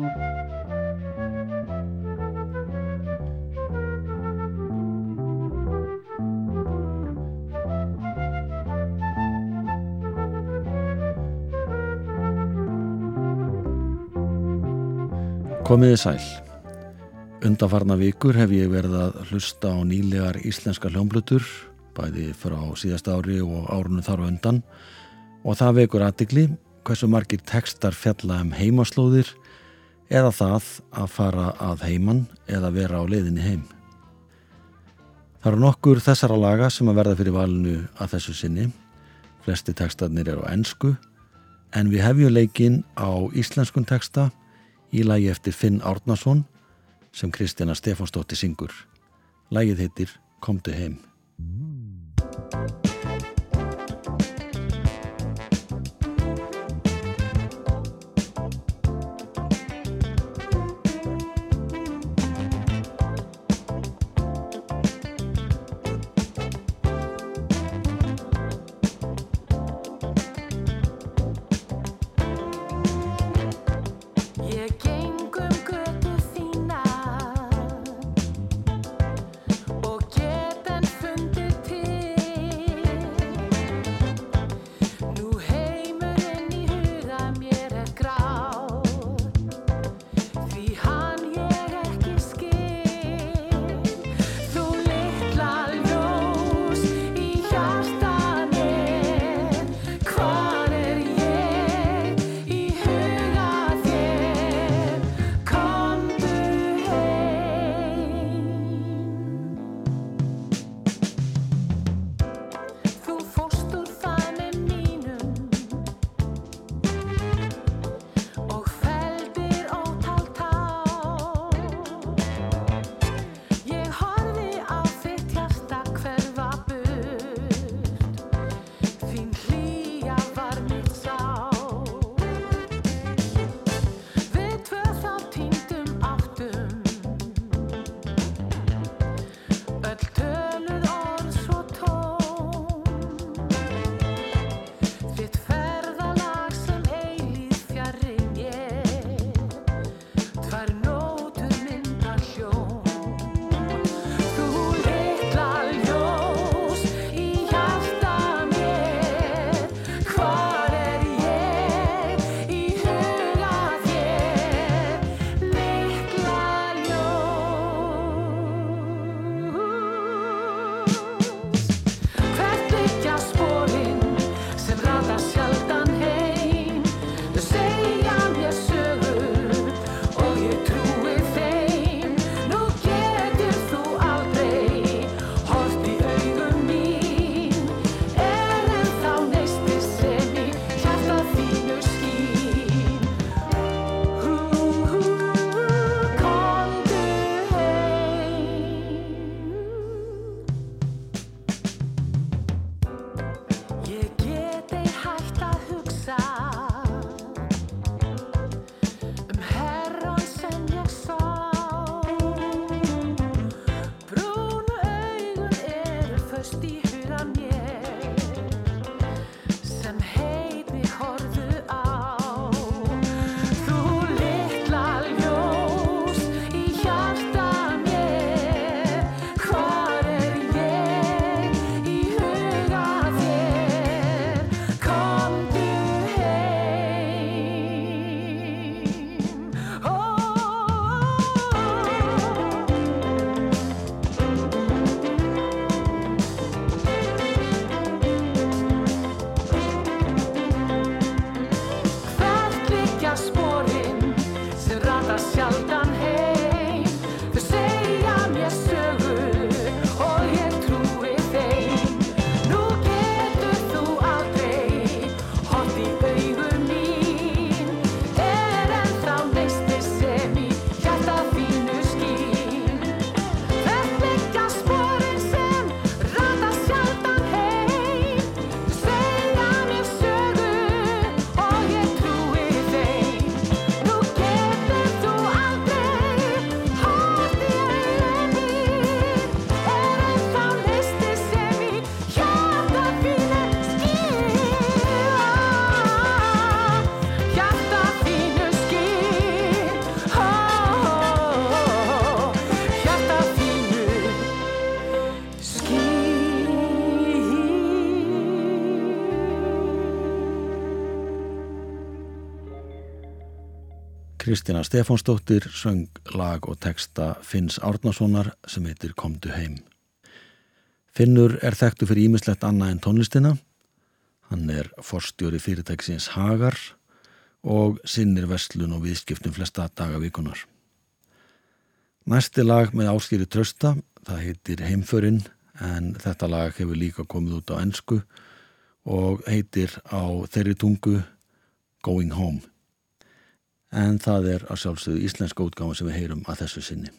Komiði sæl. Undanfarna vikur hef ég verið að hlusta á nýlegar íslenska hljómblutur, bæði frá síðast ári og árunum þar á undan og það vekur aðtikli hversu margir tekstar fjalla um heimaslóðir eða það að fara að heiman eða vera á leiðinni heim. Það eru nokkur þessara laga sem að verða fyrir valinu að þessu sinni. Flesti tekstarnir eru á ennsku en við hefjum leikin á íslenskun teksta í lagi eftir Finn Árnason sem Kristjana Stefánsdóttir syngur. Lagið heitir Komdu heim. Kristina Stefánsdóttir söng lag og texta Finns Árnasonar sem heitir Komdu heim. Finnur er þekktu fyrir ímislegt annað en tónlistina. Hann er forstjóri fyrirtæksins Hagar og sinnir vestlun og viðskiptum flesta dagavikunar. Næsti lag með áskýri trösta, það heitir Heimförinn en þetta lag hefur líka komið út á ennsku og heitir á þeirri tungu Going Home. En það er að sjálfsögðu íslenska útgáma sem við heyrum að þessu sinni.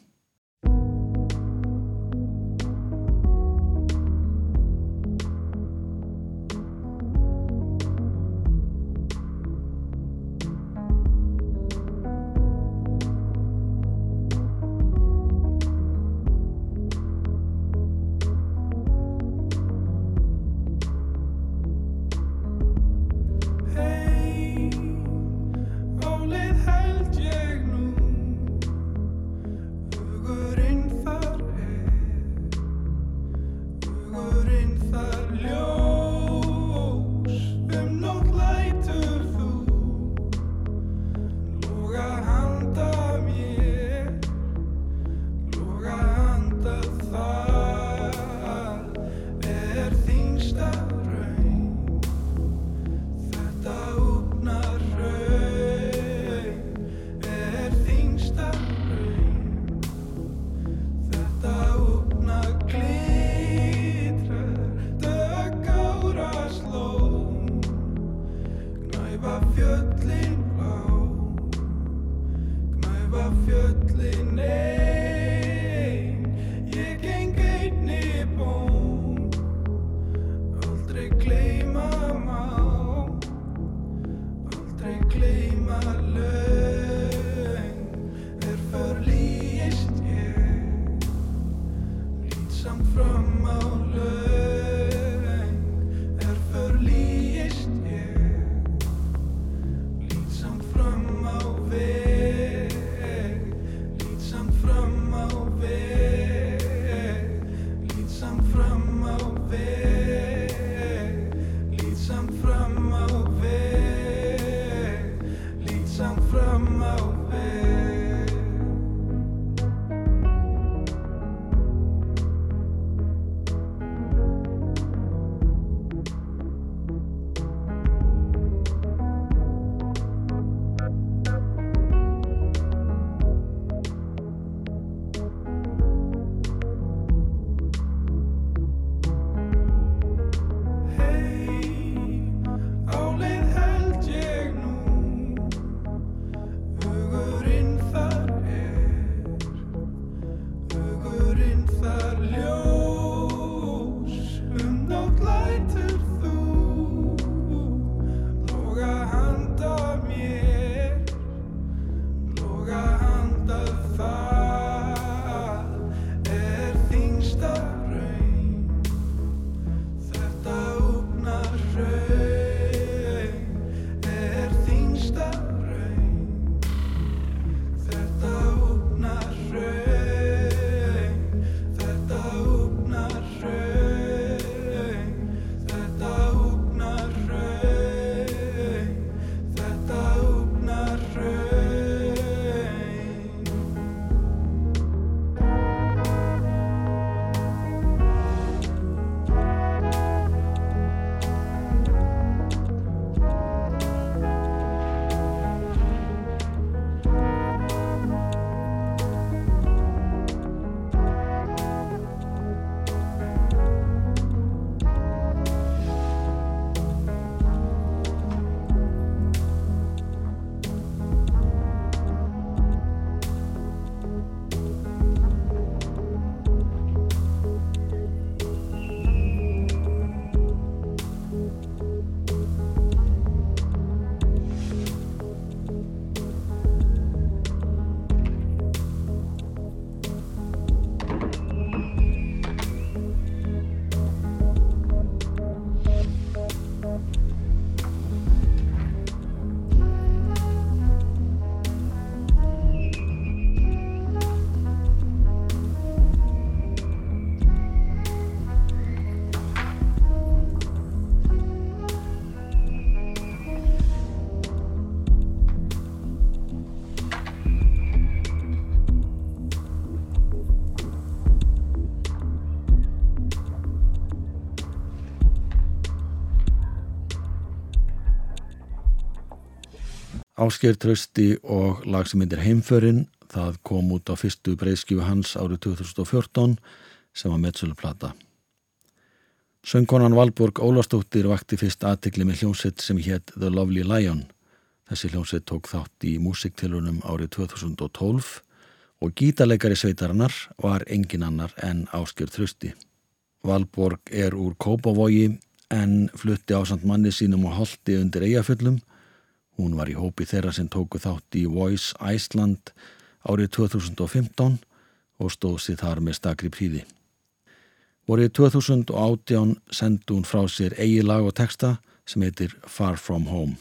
Ásker Trösti og lag sem myndir Heimförin það kom út á fyrstu breyðskífu hans árið 2014 sem var meðsöluplata. Söngkonan Valborg Ólastóttir vakti fyrst aðtikli með hljómsett sem hétt The Lovely Lion. Þessi hljómsett tók þátt í músiktilunum árið 2012 og gítarleikari sveitarinnar var engin annar en Ásker Trösti. Valborg er úr Kópavogi en flutti ásand manni sínum og holdi undir eigaföllum Hún var í hópi þeirra sem tóku þátt í Voice Iceland árið 2015 og stóð sér þar með stakri príði. Vorið 2018 sendi hún frá sér eigi lag og texta sem heitir Far From Home.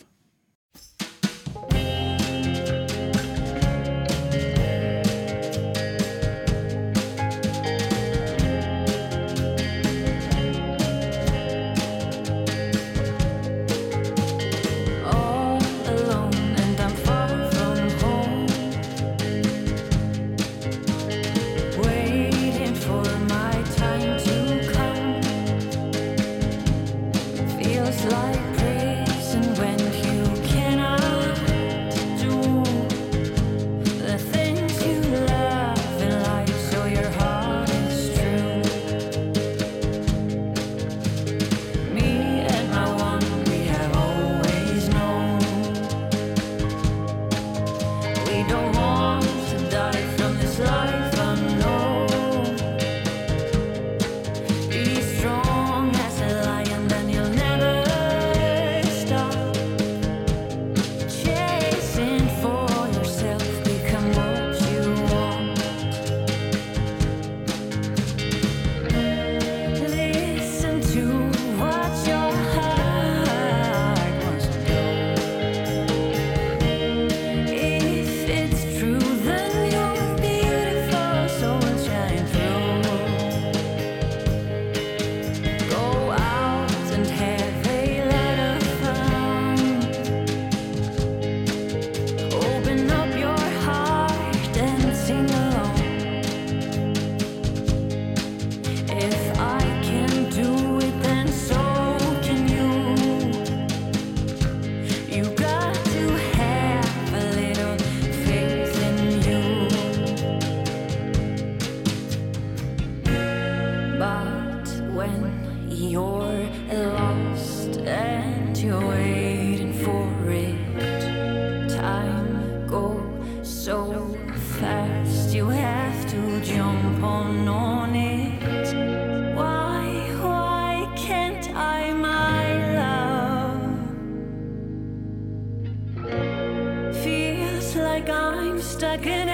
fast, you have to jump on, on it. Why, why can't I, my love? Feels like I'm stuck in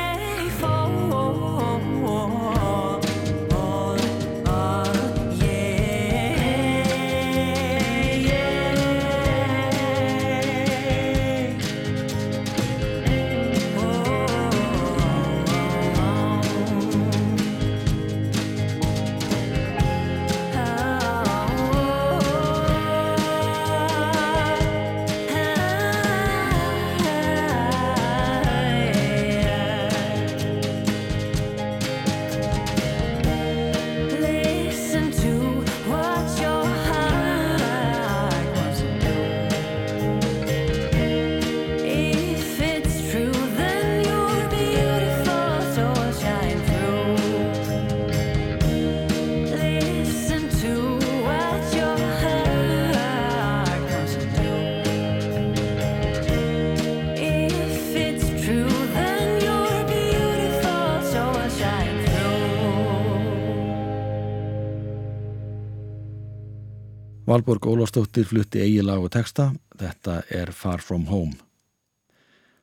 Valborg Ólafstóttir flutti eigi lag og texta, þetta er Far From Home.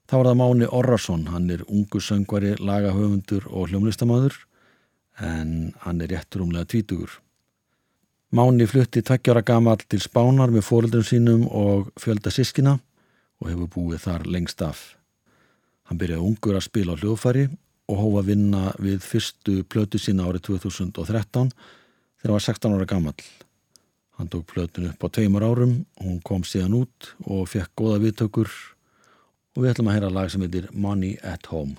Þá var það Máni Orrason, hann er ungu söngvari, lagahöfundur og hljómlistamadur en hann er réttur umlega tvítugur. Máni flutti tveggjára gamal til Spánar með fóröldum sínum og fjölda sískina og hefur búið þar lengst af. Hann byrjaði ungur að spila á hljóðfæri og hófa vinna við fyrstu plötu sína árið 2013 þegar hann var 16 ára gamal. Hann tók plötun upp á tveimur árum, hún kom síðan út og fekk goða viðtökur og við ætlum að heyra lag sem heitir Money at Home.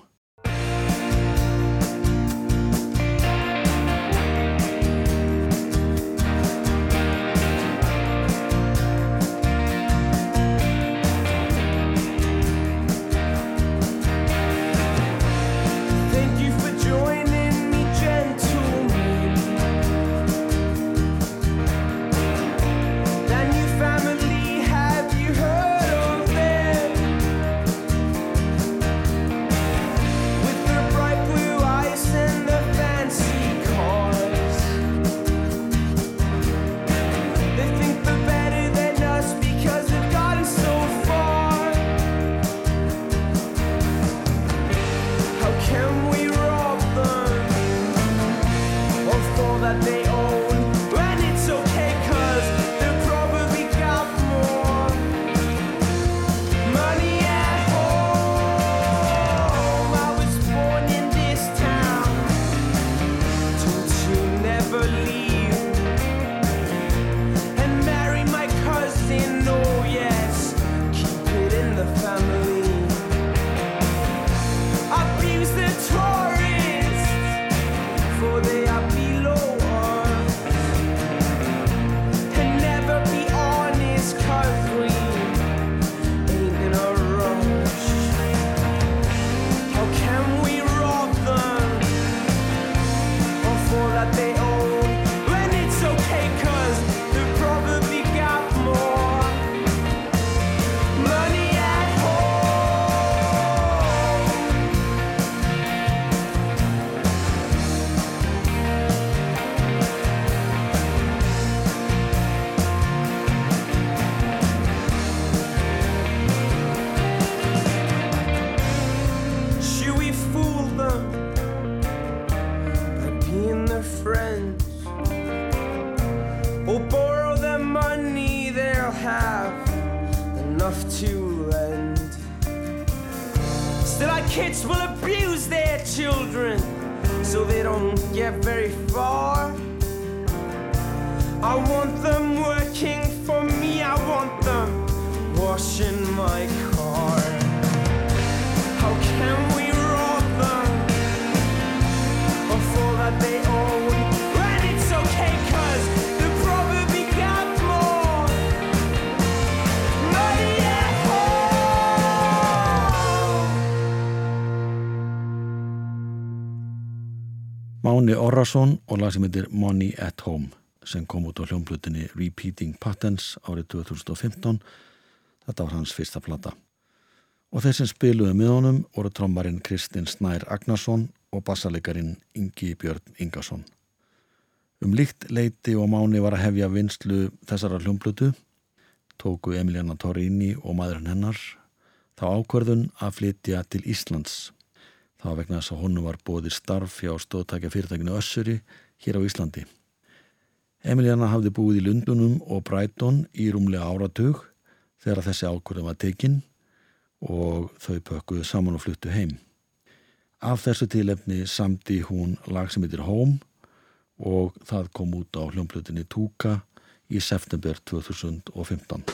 Máni Orrason og lag sem heitir Money at Home sem kom út á hljómblutinni Repeating Patterns árið 2015 þetta var hans fyrsta plata. Og þeir sem spiluði með honum voru trommarinn Kristinn Snær Agnarsson og bassalegarin Ingi Björn Ingarsson um líkt leiti og Máni var að hefja vinslu þessara hljómblutu tóku Emiliana Torrini og maðurinn hennar þá ákverðun að flytja til Íslands. Það vegna þess að honum var bóðið starf hjá stóðtækja fyrirtækinu Össuri hér á Íslandi. Emiliana hafði búið í Lundunum og Brighton í rúmlega áratug þegar þessi ákvörðum var tekinn og þau pökkuðu saman og fluttu heim. Af þessu tílefni samti hún lag sem heitir Home og það kom út á hljómplutinni Tuka í september 2015.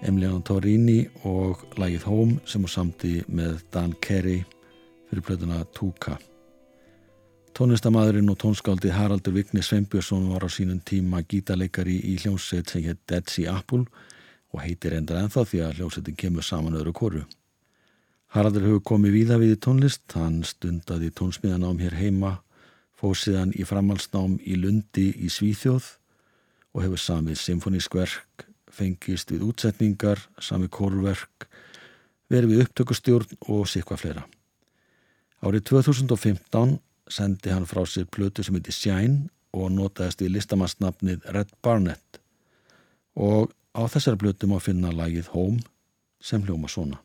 Emiliano Torrini og lagið Home sem hún samti með Dan Carey fyrir plötuna Tuka. Tónlistamæðurinn og tónskáldi Haraldur Vigni Sveinbjörnsson var á sínum tíma gítarleikari í hljómsveit sem heit Dead Sea Apple og heitir endar ennþá því að hljómsveitin kemur saman öðru kóru. Haraldur hefur komið víða við í tónlist, hann stundaði tónsmíðanám hér heima, fóð síðan í framhalsnám í Lundi í Svíþjóð og hefur samið symfonísk verk, fengist við útsetningar, samið kórverk, verið við upptökustjórn og sikva fleira. Árið 2015 sendi hann frá sér plötu sem heiti Shine og notaðist í listamannsnafnið Red Barnett og á þessari plötu má finna lagið Home sem hljóma svona.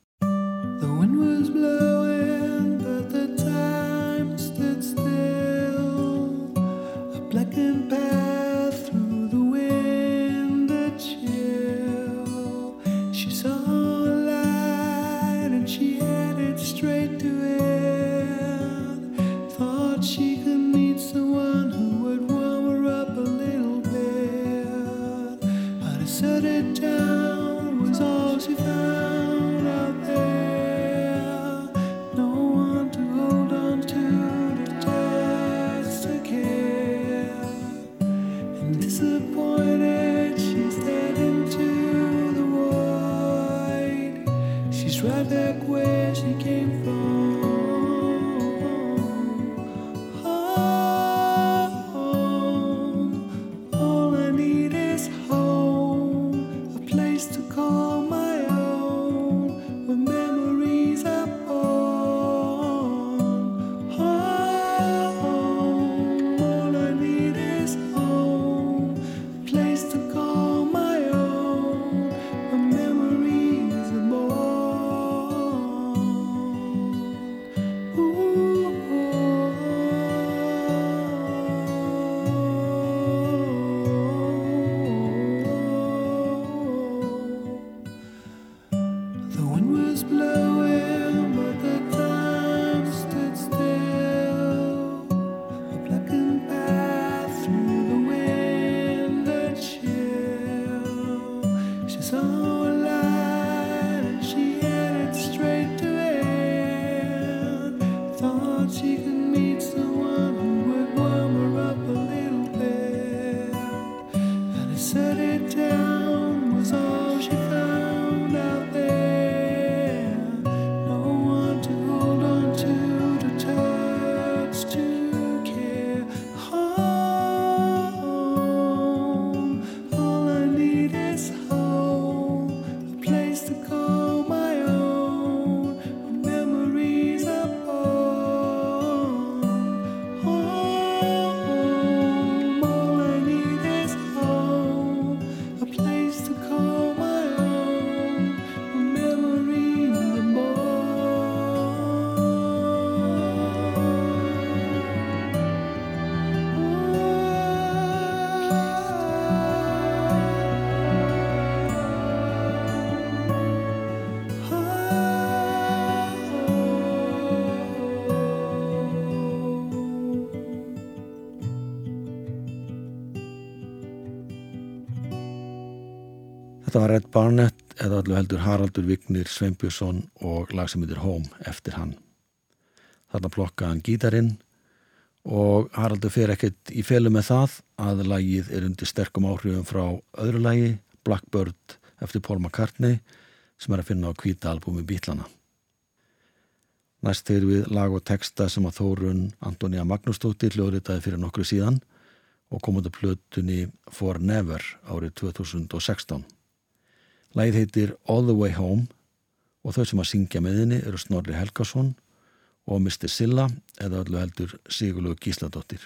Þetta var Red Barnett eða allu heldur Haraldur Vignir Sveinbjörnsson og lag sem heitir Home eftir hann. Þarna plokkaði hann gítarinn og Haraldur fer ekkert í felu með það að lagið er undir sterkum áhrifum frá öðru lagi, Blackbird eftir Paul McCartney sem er að finna á kvíta albúmi Bítlana. Næst þeir við lag og texta sem að Þórun Antonia Magnúsdóttir hljóðritaði fyrir nokkru síðan og kom út af plötunni For Never árið 2016. Læð heitir All the Way Home og þau sem að syngja með henni eru Snorri Helgason og Mr. Silla eða öllu heldur Sigurlegu Gísladóttir.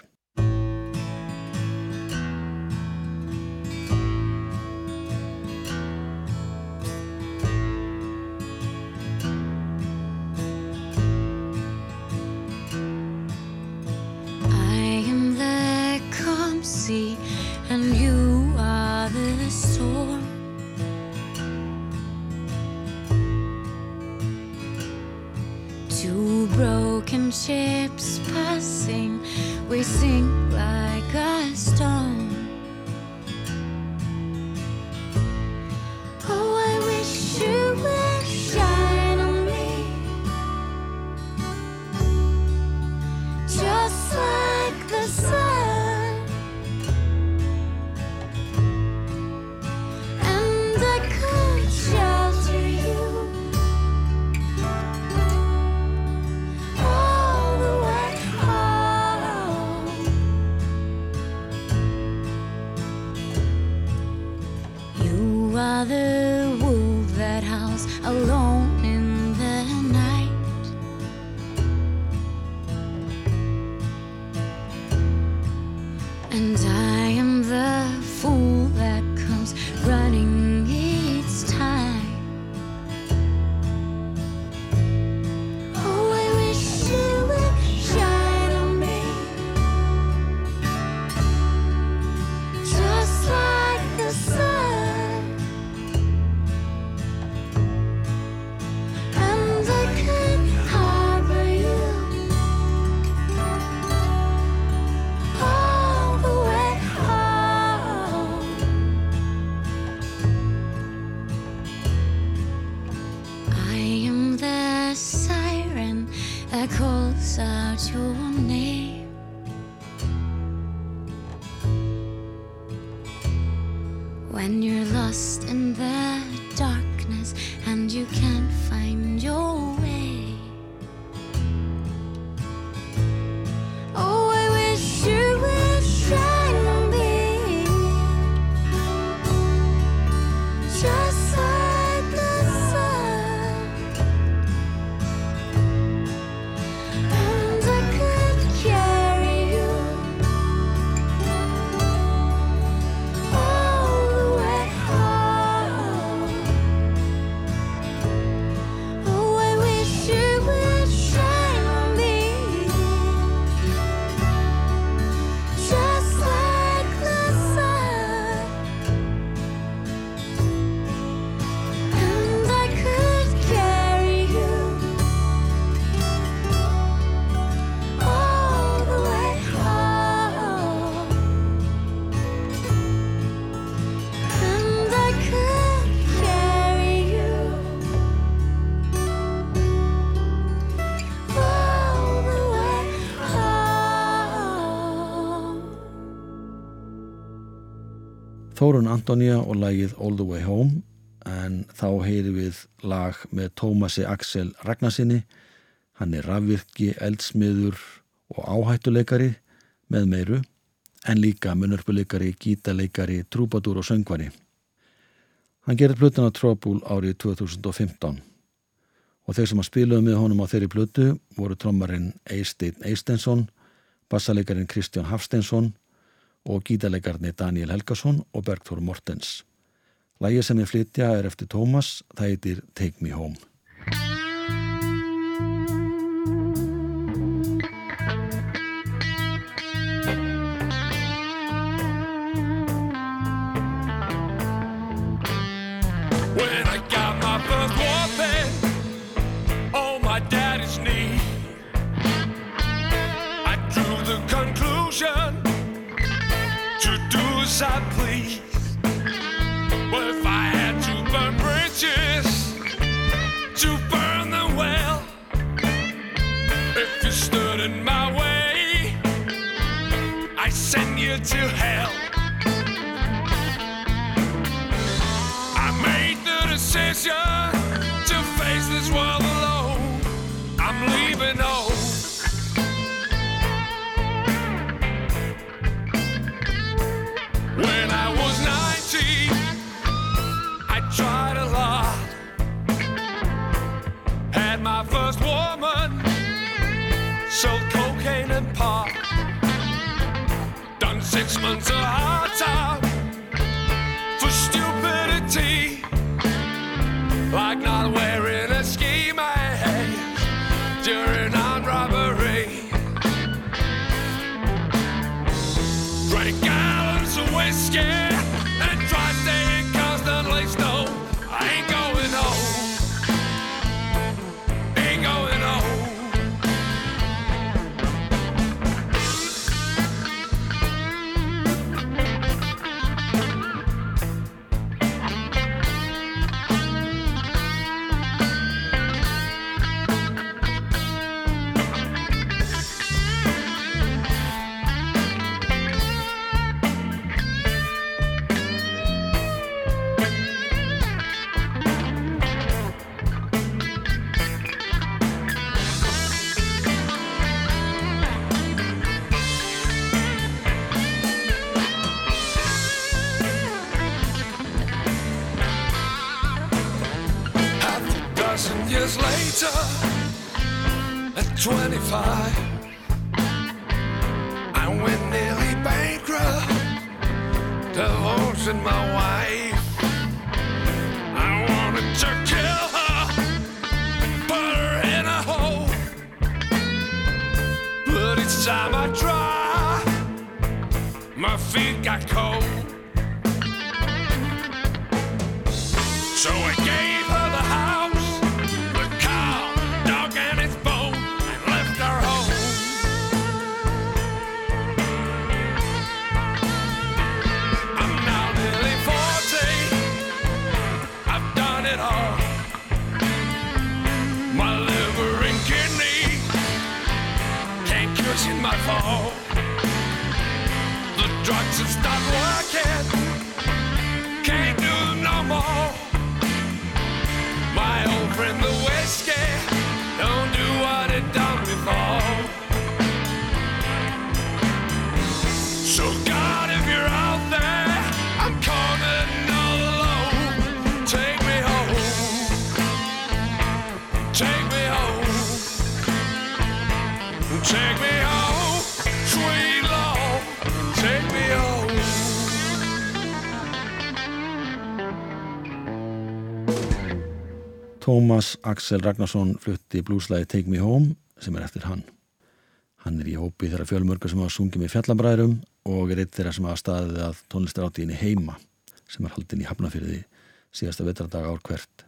Þórun Antonija og lagið All the Way Home en þá heyri við lag með Tómasi Axel Ragnarsinni hann er rafvirkji, eldsmiður og áhættuleikari með meiru en líka munörpuleikari, gítaleikari, trúbadur og söngvari. Hann gerir plötuna Tróbul árið 2015 og þeir sem að spilaðu með honum á þeirri plötu voru trommarinn Eistein Eistensson bassalegarin Kristján Hafstensson og gítalegarni Daniel Helgason og Bergþór Mortens. Lægið sem ég flytja er eftir Tómas, það heitir Take Me Home. I please. But if I 梦做好 25. Tómas Axel Ragnarsson flutti blúslæði Take Me Home sem er eftir hann. Hann er í hópi þeirra fjölmörgur sem hafa sungið með fjallabræðurum og er eitt þeirra sem hafa staðið að tónlistaráttíðinni Heima sem er haldin í Hafnafyrði síðasta vetradag ár hvert.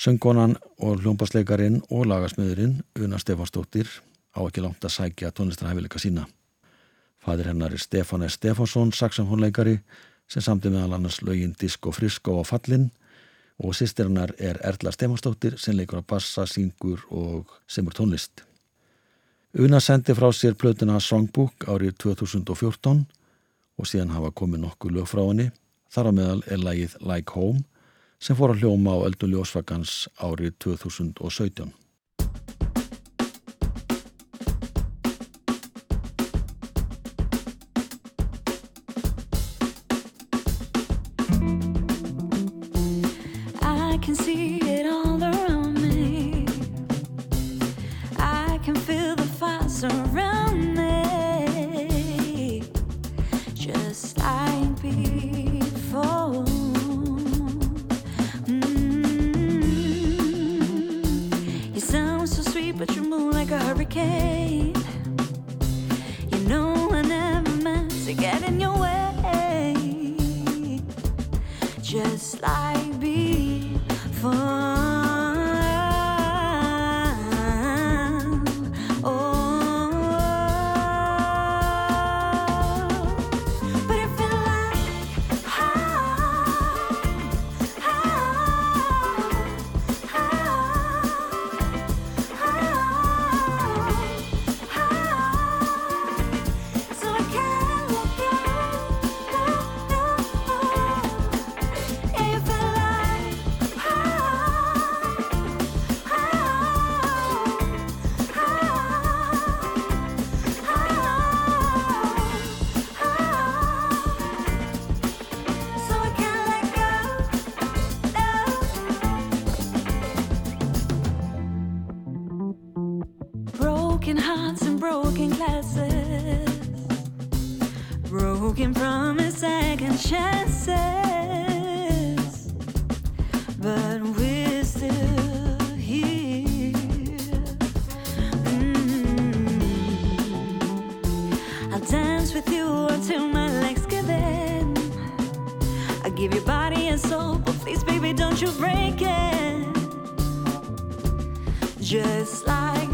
Söngkonan og hljómbasleikarin og lagasmiðurinn Una Stefansdóttir á ekki langt að sækja tónlistarhæfileika sína. Fadir hennar er Stefán S. Stefansson, saxamhónleikari sem samti meðal annars lögin Disco Frisco á Fallin og sýstir hennar er Erla Stefansdóttir sem leikur að bassa, syngur og semur tónlist. Una sendi frá sér plötuna Songbook árið 2014 og síðan hafa komið nokkuð lög frá henni. Þar á meðal er lægið Like Home sem fór að hljóma á Öldun Ljósvagans árið 2017. I'll dance with you until my legs give in. I give you body and soul, but please, baby, don't you break it. Just like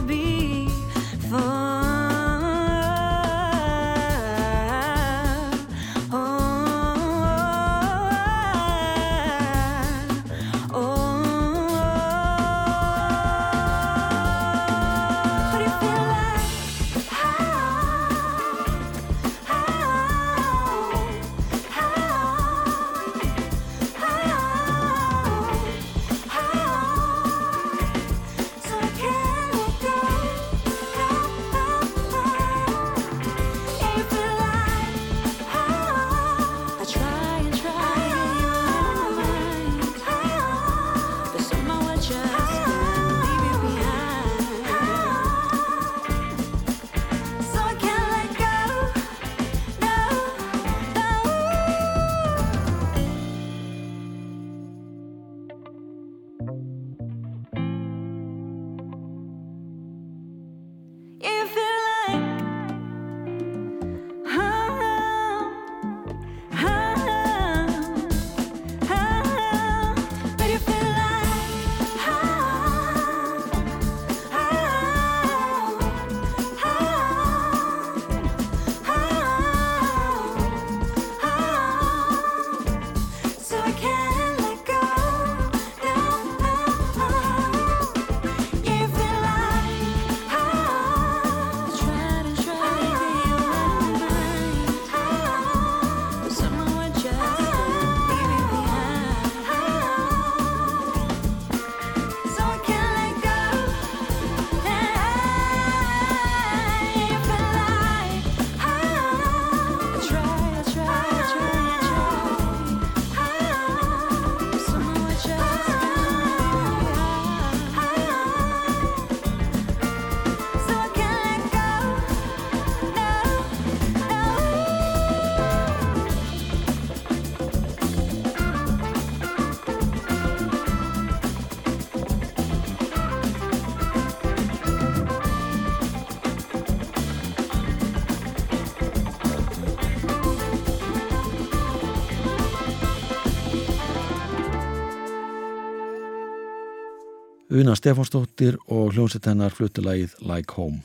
Una Stefánsdóttir og hljómsett hennar fluttulægið Like Home.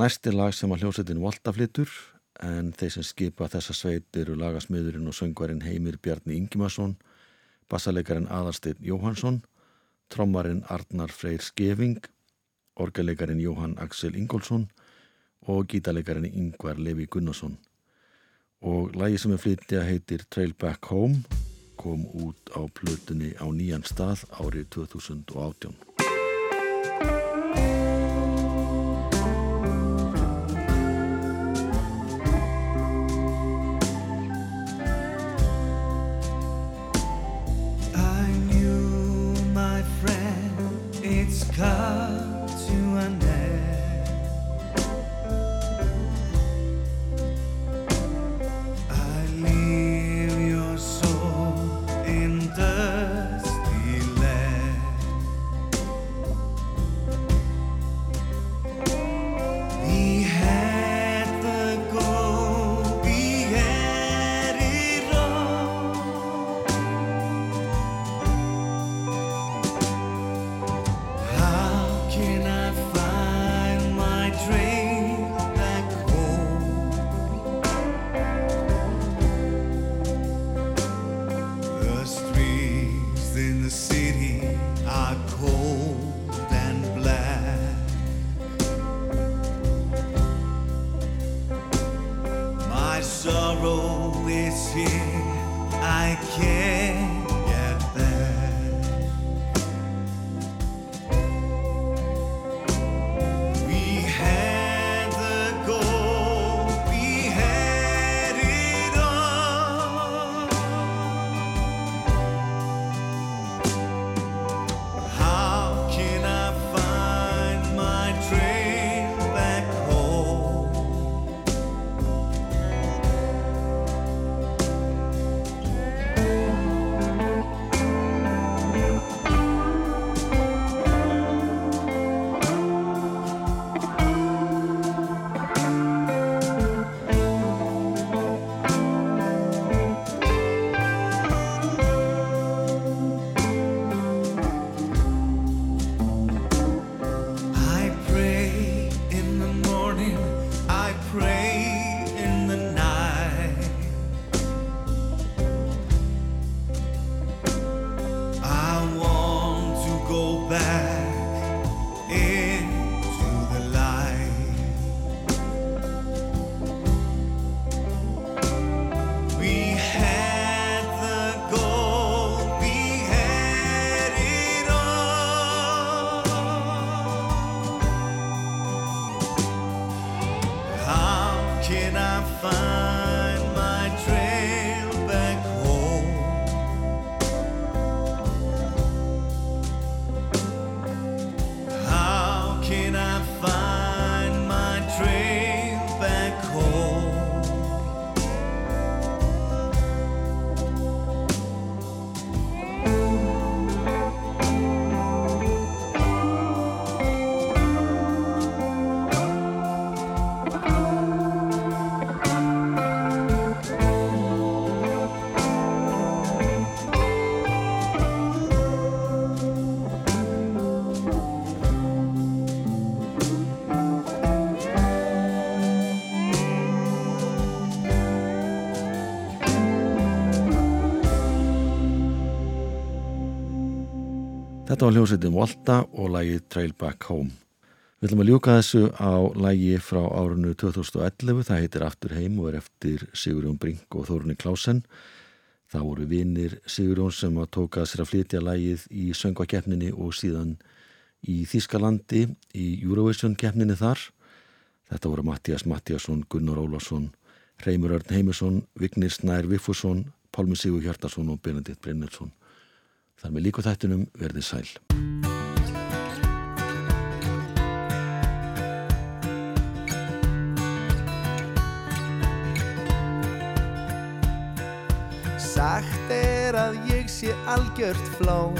Næsti lag sem að hljómsettin Volta flyttur en þeir sem skipa þessa sveit eru lagasmiðurinn og söngvarinn Heimir Bjarni Ingimarsson, bassalegarinn Aðarsteinn Jóhansson, trommarinn Arnar Freyr Skeving, orgelegarinn Jóhann Axel Ingólfsson og gítalegarinn Yngvar Levi Gunnarsson. Og lagi sem er flytja heitir Trail Back Home, kom út á plötunni á nýjan stað árið 2018. Þetta var hljómsveitin Volta og lægi Trail Back Home. Við ætlum að ljúka þessu á lægi frá árunnu 2011, það heitir Aftur heim og er eftir Sigurjón Brink og Þórunni Klásen. Það voru vinnir Sigurjón sem að tóka sér að flytja lægið í söngvakeppninni og síðan í Þískalandi í Eurovision keppninni þar. Þetta voru Mattias Mattiasson, Gunnar Ólarsson, Reymur Örn Heimusson, Vignir Snær Viffusson, Pálmi Sigur Hjartarsson og Benedikt Brynjöldsson. Þar með líku þættunum verði sæl. Sagt er að ég sé algjört fló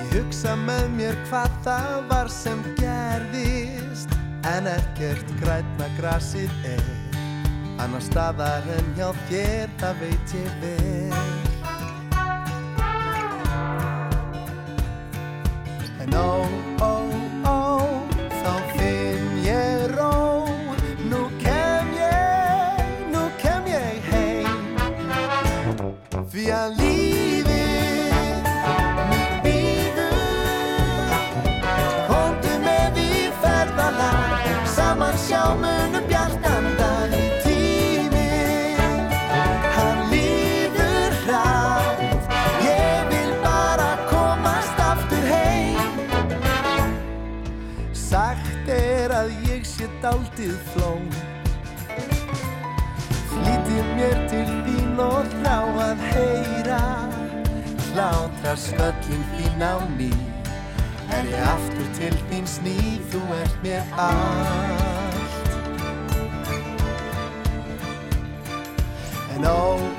Ég hugsa með mér hvað það var sem gerðist En ekkert grætna grasið er. Annar staðar en hjá þér, það veit ég vel vetra sköllin þín á ný Er ég aftur til þín sný, þú ert mér allt. En ó